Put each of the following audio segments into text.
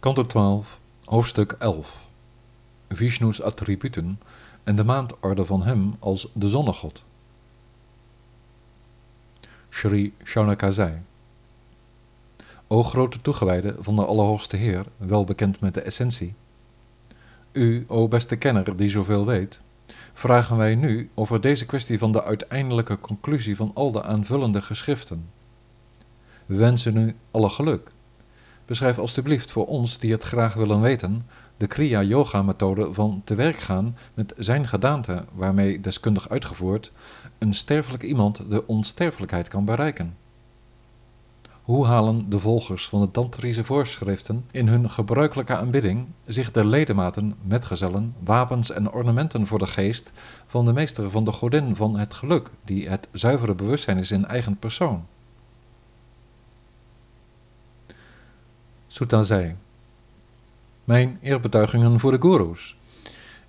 Kanto 12, hoofdstuk 11 Vishnu's attributen en de maandorde van hem als de zonnegod. Sri Shaunaka zei O grote toegewijde van de Allerhoogste Heer, wel bekend met de essentie. U, o beste kenner die zoveel weet, vragen wij nu over deze kwestie van de uiteindelijke conclusie van al de aanvullende geschriften. We wensen u alle geluk. Beschrijf alstublieft voor ons die het graag willen weten de Kriya-yoga-methode van te werk gaan met zijn gedaante, waarmee deskundig uitgevoerd een sterfelijk iemand de onsterfelijkheid kan bereiken. Hoe halen de volgers van de tantrische voorschriften in hun gebruikelijke aanbidding zich de ledematen, metgezellen, wapens en ornamenten voor de geest van de meester van de godin van het geluk, die het zuivere bewustzijn is in eigen persoon? Sutta zei, Mijn eerbetuigingen voor de goeroes.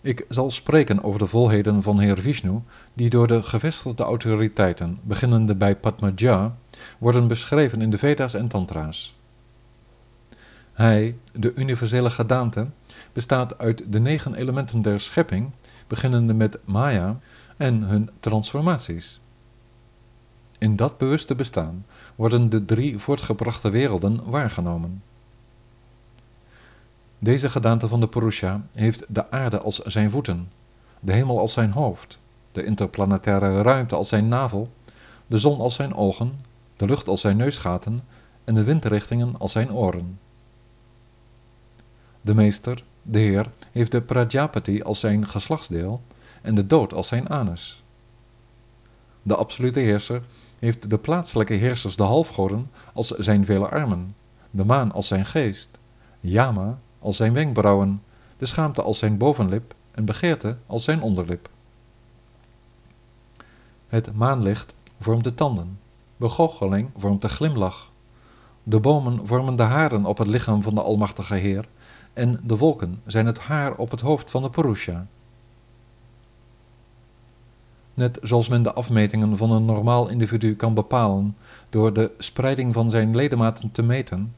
Ik zal spreken over de volheden van Heer Vishnu, die door de gevestigde autoriteiten, beginnende bij Padmaja, worden beschreven in de Veda's en Tantra's. Hij, de universele gedaante, bestaat uit de negen elementen der schepping, beginnende met Maya en hun transformaties. In dat bewuste bestaan worden de drie voortgebrachte werelden waargenomen. Deze gedaante van de Purusha heeft de aarde als zijn voeten, de hemel als zijn hoofd, de interplanetaire ruimte als zijn navel, de zon als zijn ogen, de lucht als zijn neusgaten en de windrichtingen als zijn oren. De meester, de Heer, heeft de Prajapati als zijn geslachtsdeel en de dood als zijn anus. De absolute heerser heeft de plaatselijke heersers, de halfgoden, als zijn vele armen, de maan als zijn geest, Yama als zijn wenkbrauwen, de schaamte als zijn bovenlip en begeerte als zijn onderlip. Het maanlicht vormt de tanden, begoocheling vormt de glimlach, de bomen vormen de haren op het lichaam van de Almachtige Heer en de wolken zijn het haar op het hoofd van de Purusha. Net zoals men de afmetingen van een normaal individu kan bepalen door de spreiding van zijn ledematen te meten,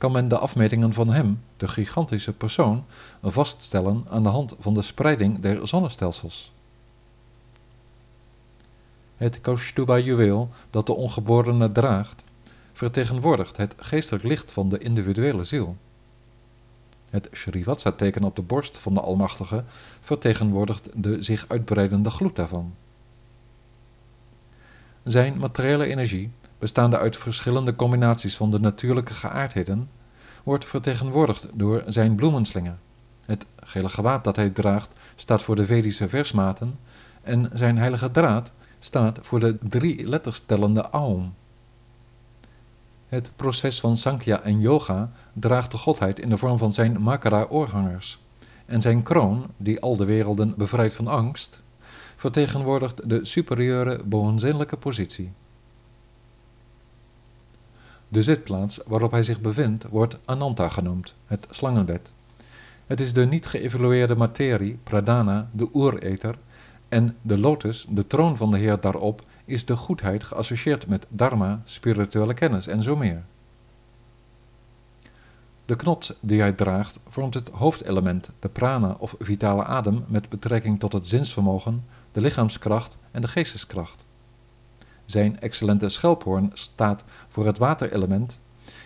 kan men de afmetingen van hem, de gigantische persoon, vaststellen aan de hand van de spreiding der zonnestelsels. Het Kaustuba-juweel dat de ongeborene draagt, vertegenwoordigt het geestelijk licht van de individuele ziel. Het Srivatsa-teken op de borst van de Almachtige vertegenwoordigt de zich uitbreidende gloed daarvan. Zijn materiële energie bestaande uit verschillende combinaties van de natuurlijke geaardheden, wordt vertegenwoordigd door zijn bloemenslinger. Het gele gewaad dat hij draagt staat voor de Vedische versmaten en zijn heilige draad staat voor de drie letters tellende Aum. Het proces van Sankhya en Yoga draagt de godheid in de vorm van zijn Makara-oorhangers. En zijn kroon, die al de werelden bevrijdt van angst, vertegenwoordigt de superieure bovenzinnelijke positie. De zitplaats waarop hij zich bevindt wordt Ananta genoemd, het slangenbed. Het is de niet geëvalueerde materie, pradana, de oereter, en de lotus, de troon van de Heer daarop, is de goedheid geassocieerd met dharma, spirituele kennis en zo meer. De knots die hij draagt vormt het hoofdelement, de prana of vitale adem met betrekking tot het zinsvermogen, de lichaamskracht en de geesteskracht. Zijn excellente schelphoorn staat voor het waterelement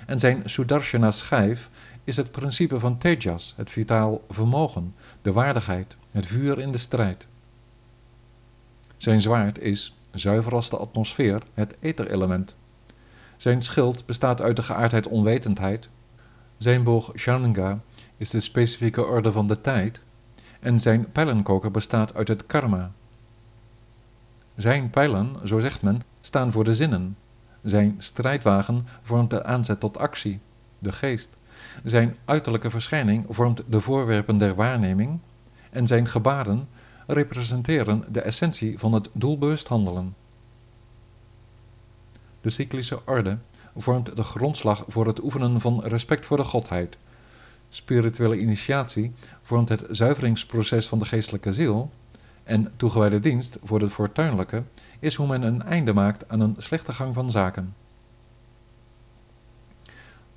en zijn Sudarshana schijf is het principe van Tejas, het vitaal vermogen, de waardigheid, het vuur in de strijd. Zijn zwaard is, zuiver als de atmosfeer, het etherelement. Zijn schild bestaat uit de geaardheid onwetendheid. Zijn boog Shananga is de specifieke orde van de tijd. En zijn pijlenkoker bestaat uit het karma. Zijn pijlen, zo zegt men, staan voor de zinnen. Zijn strijdwagen vormt de aanzet tot actie, de geest. Zijn uiterlijke verschijning vormt de voorwerpen der waarneming. En zijn gebaren representeren de essentie van het doelbewust handelen. De cyclische orde vormt de grondslag voor het oefenen van respect voor de godheid. Spirituele initiatie vormt het zuiveringsproces van de geestelijke ziel en toegewijde dienst voor het fortuinlijke is hoe men een einde maakt aan een slechte gang van zaken.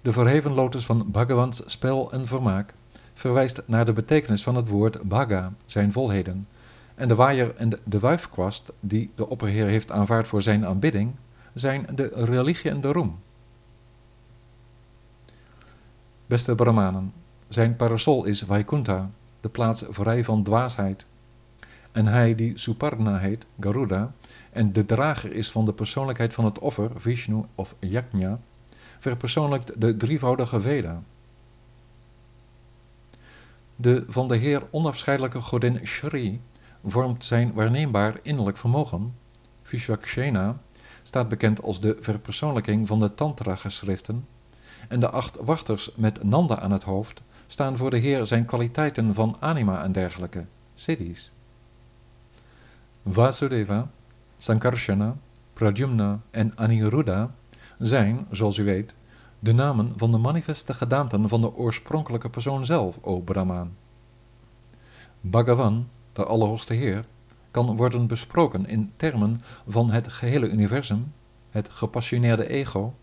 De verheven lotus van Bhagawans spel en vermaak verwijst naar de betekenis van het woord Bhaga, zijn volheden, en de waaier en de wuifkwast die de opperheer heeft aanvaard voor zijn aanbidding, zijn de religie en de roem. Beste Brahmanen, zijn parasol is Vaikuntha, de plaats vrij van dwaasheid. En hij die Suparna heet, Garuda, en de drager is van de persoonlijkheid van het offer, Vishnu of Yajna, verpersoonlijkt de drievoudige Veda. De van de Heer onafscheidelijke godin Shri vormt zijn waarneembaar innerlijk vermogen. Vishwakshena staat bekend als de verpersoonlijking van de Tantra-geschriften, en de acht wachters met Nanda aan het hoofd staan voor de Heer zijn kwaliteiten van anima en dergelijke, siddhis. Vasudeva, Sankarsana, Pradyumna en Aniruddha zijn, zoals u weet, de namen van de manifeste gedaanten van de oorspronkelijke persoon zelf, o Brahman. Bhagavan, de Allerhoogste Heer, kan worden besproken in termen van het gehele universum, het gepassioneerde ego,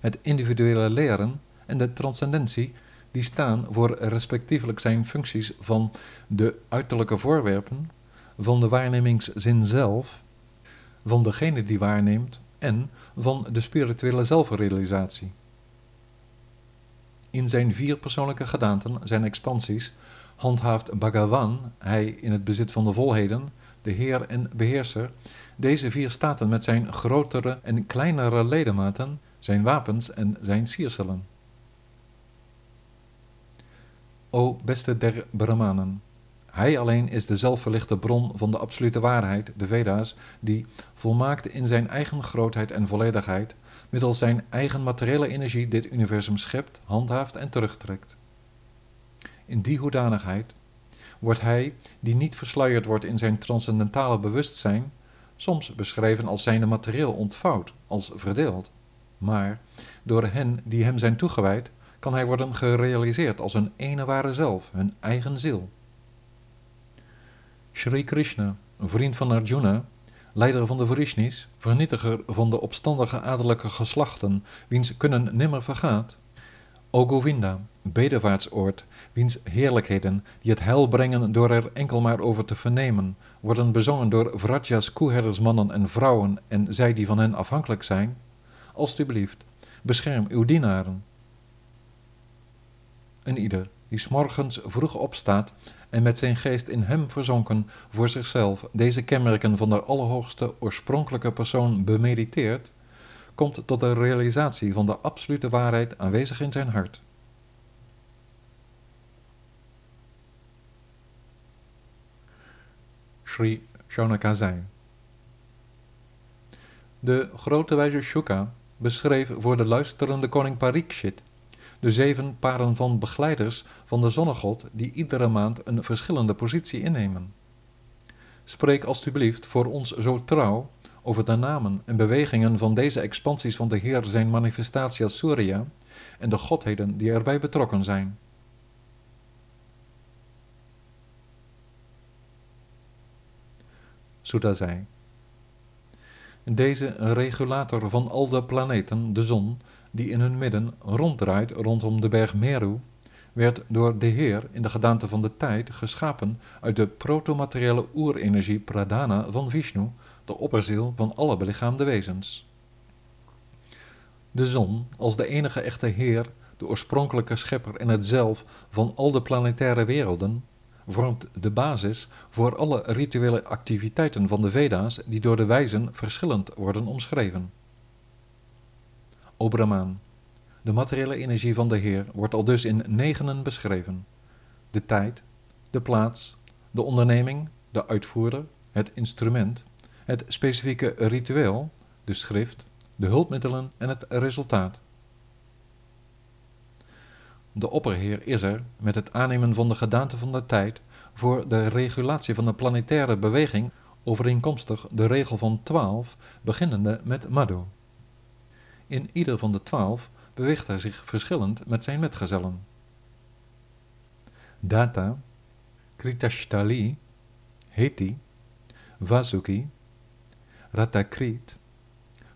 het individuele leren en de transcendentie, die staan voor respectievelijk zijn functies van de uiterlijke voorwerpen, van de waarnemingszin zelf, van degene die waarneemt en van de spirituele zelfrealisatie. In zijn vier persoonlijke gedaanten, zijn expansies, handhaaft Bhagavan, hij in het bezit van de volheden, de Heer en Beheerser, deze vier staten met zijn grotere en kleinere ledematen, zijn wapens en zijn sierselen. O beste der Brahmanen, hij alleen is de zelfverlichte bron van de absolute waarheid, de Veda's, die, volmaakt in zijn eigen grootheid en volledigheid, middels zijn eigen materiële energie dit universum schept, handhaaft en terugtrekt. In die hoedanigheid wordt hij, die niet versluierd wordt in zijn transcendentale bewustzijn, soms beschreven als zijnde materieel ontvouwd, als verdeeld. Maar door hen die hem zijn toegewijd, kan hij worden gerealiseerd als een ene ware zelf, hun eigen ziel. Sri Krishna, vriend van Arjuna, leider van de Vrishnis, vernietiger van de opstandige adellijke geslachten, wiens kunnen nimmer vergaat. O Govinda, bedevaartsoord, wiens heerlijkheden, die het heil brengen door er enkel maar over te vernemen, worden bezongen door Vraja's koeherdersmannen en vrouwen en zij die van hen afhankelijk zijn, alstublieft, bescherm uw dienaren. Een ieder die s'morgens vroeg opstaat en met zijn geest in hem verzonken voor zichzelf deze kenmerken van de allerhoogste oorspronkelijke persoon bemediteert, komt tot de realisatie van de absolute waarheid aanwezig in zijn hart. Sri Shaunaka De grote wijze Shuka beschreef voor de luisterende koning Parikshit de zeven paren van begeleiders van de zonnegod die iedere maand een verschillende positie innemen. Spreek alstublieft voor ons zo trouw over de namen en bewegingen van deze expansies van de Heer zijn manifestatie als Surya en de godheden die erbij betrokken zijn. Sutta zei. Deze regulator van al de planeten, de zon, die in hun midden ronddraait rondom de berg Meru, werd door de Heer in de gedaante van de tijd geschapen uit de protomateriële oerenergie pradana van Vishnu, de opperziel van alle belichaamde wezens. De zon, als de enige echte Heer, de oorspronkelijke schepper en het zelf van al de planetaire werelden, vormt de basis voor alle rituele activiteiten van de Veda's die door de wijzen verschillend worden omschreven. O Brahmaan, de materiële energie van de Heer wordt al dus in negenen beschreven. De tijd, de plaats, de onderneming, de uitvoerder, het instrument, het specifieke ritueel, de schrift, de hulpmiddelen en het resultaat. De opperheer is er, met het aannemen van de gedaante van de tijd, voor de regulatie van de planetaire beweging overeenkomstig de regel van 12, beginnende met Madhu. In ieder van de twaalf beweegt hij zich verschillend met zijn metgezellen. Data, Kritashtali, Heti, Vasuki, Ratakrit,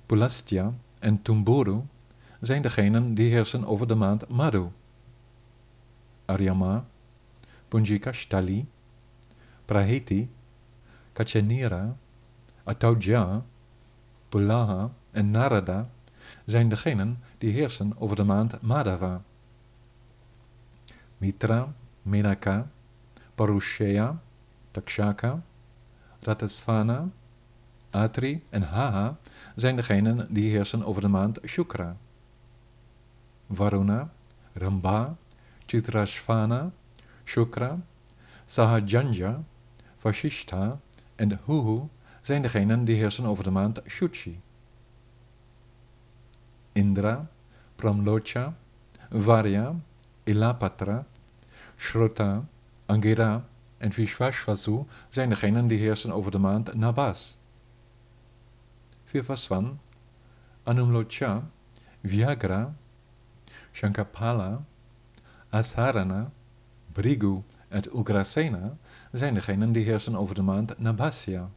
Pulastya en Tumburu zijn degenen die heersen over de maand Madhu. Aryama, Punjikashtali, Praheti, Kachanira, Atauja, Pulaha en Narada zijn degenen die heersen over de maand Madhava. Mitra, Menaka, Parushya, Takshaka, Ratasvana, Atri en Haha zijn degenen die heersen over de maand Shukra. Varuna, Ramba, Chitrashvana, Shukra, Sahajanja, Vashishta en Huhu zijn degenen die heersen over de maand Shuchi. Indra, Pramlocha, Varya, Ilapatra, Shrota, Angira en Vishvashvasu zijn degenen die heersen over de maand Nabas. Vivaswan, Anumlocha, Vyagra, Shankapala, Asarana, Brigu en Ugrasena zijn degenen die heersen over de maand Nabasya.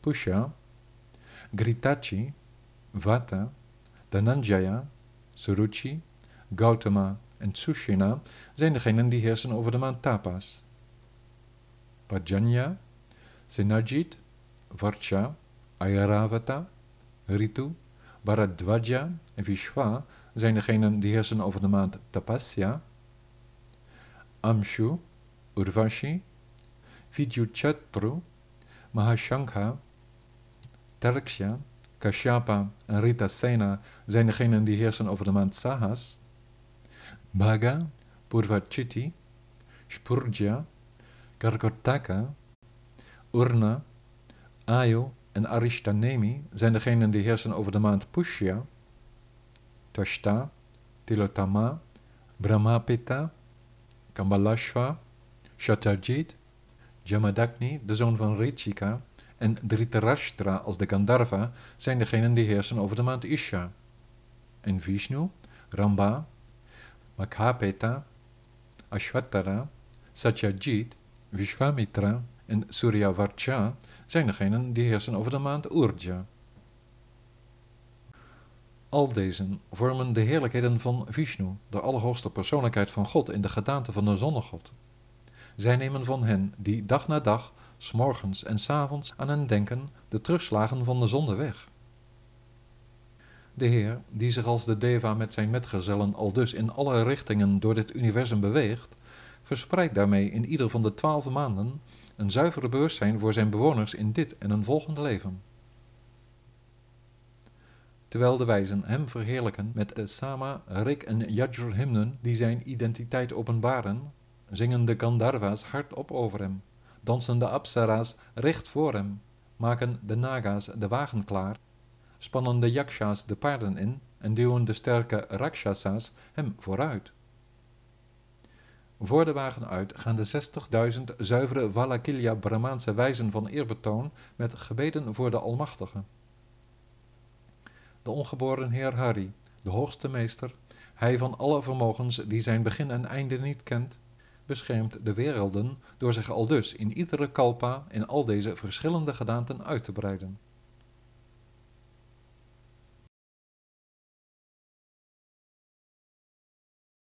Pusha, Gritachi, Vata, Dhananjaya, Suruchi, Gautama en Sushina zijn degenen die heersen over de maand Tapas. Pajanya, Senajit, Varcha, Ayaravata, Ritu, Bharadwaja en Vishwa zijn degenen die heersen over de maand Tapasya. Amshu, Urvashi, Vidyuchatru, Mahashankha, Tarksha, Kashyapa en Rita Sena zijn degenen die heersen over de maand Sahas. Bhaga, Purvachiti, Spurja, Karkotaka, Urna, Ayo en Arishtanemi zijn degenen die heersen over de maand Pushya. Tashta, Tilotama, Brahmapita, Kambalashva, Shatajit, Jamadagni, de zoon van Rechika, en Dhritarashtra als de Gandharva zijn degenen die heersen over de maand Isha. En Vishnu, Ramba, Makhapeta, Ashwatara, Satyajit, Vishwamitra en Suryavarcha zijn degenen die heersen over de maand Urja. Al deze vormen de heerlijkheden van Vishnu, de allerhoogste persoonlijkheid van God in de gedaante van de zonnegod. Zij nemen van hen die dag na dag, s morgens en s avonds aan hen denken, de terugslagen van de zonde weg. De Heer, die zich als de Deva met zijn metgezellen al dus in alle richtingen door dit universum beweegt, verspreidt daarmee in ieder van de twaalf maanden een zuivere bewustzijn voor zijn bewoners in dit en een volgend leven. Terwijl de wijzen hem verheerlijken met de Sama, Rik en Yajur hymnen die zijn identiteit openbaren, zingen de Gandharva's hardop over hem, dansen de Apsara's recht voor hem, maken de Naga's de wagen klaar, spannen de Yakshas de paarden in en duwen de sterke Rakshasa's hem vooruit. Voor de wagen uit gaan de 60.000 zuivere Valakilya Brahmaanse wijzen van eerbetoon met gebeden voor de Almachtige. De ongeboren Heer Hari, de hoogste meester, hij van alle vermogens die zijn begin en einde niet kent, beschermt de werelden door zich aldus in iedere kalpa in al deze verschillende gedaanten uit te breiden.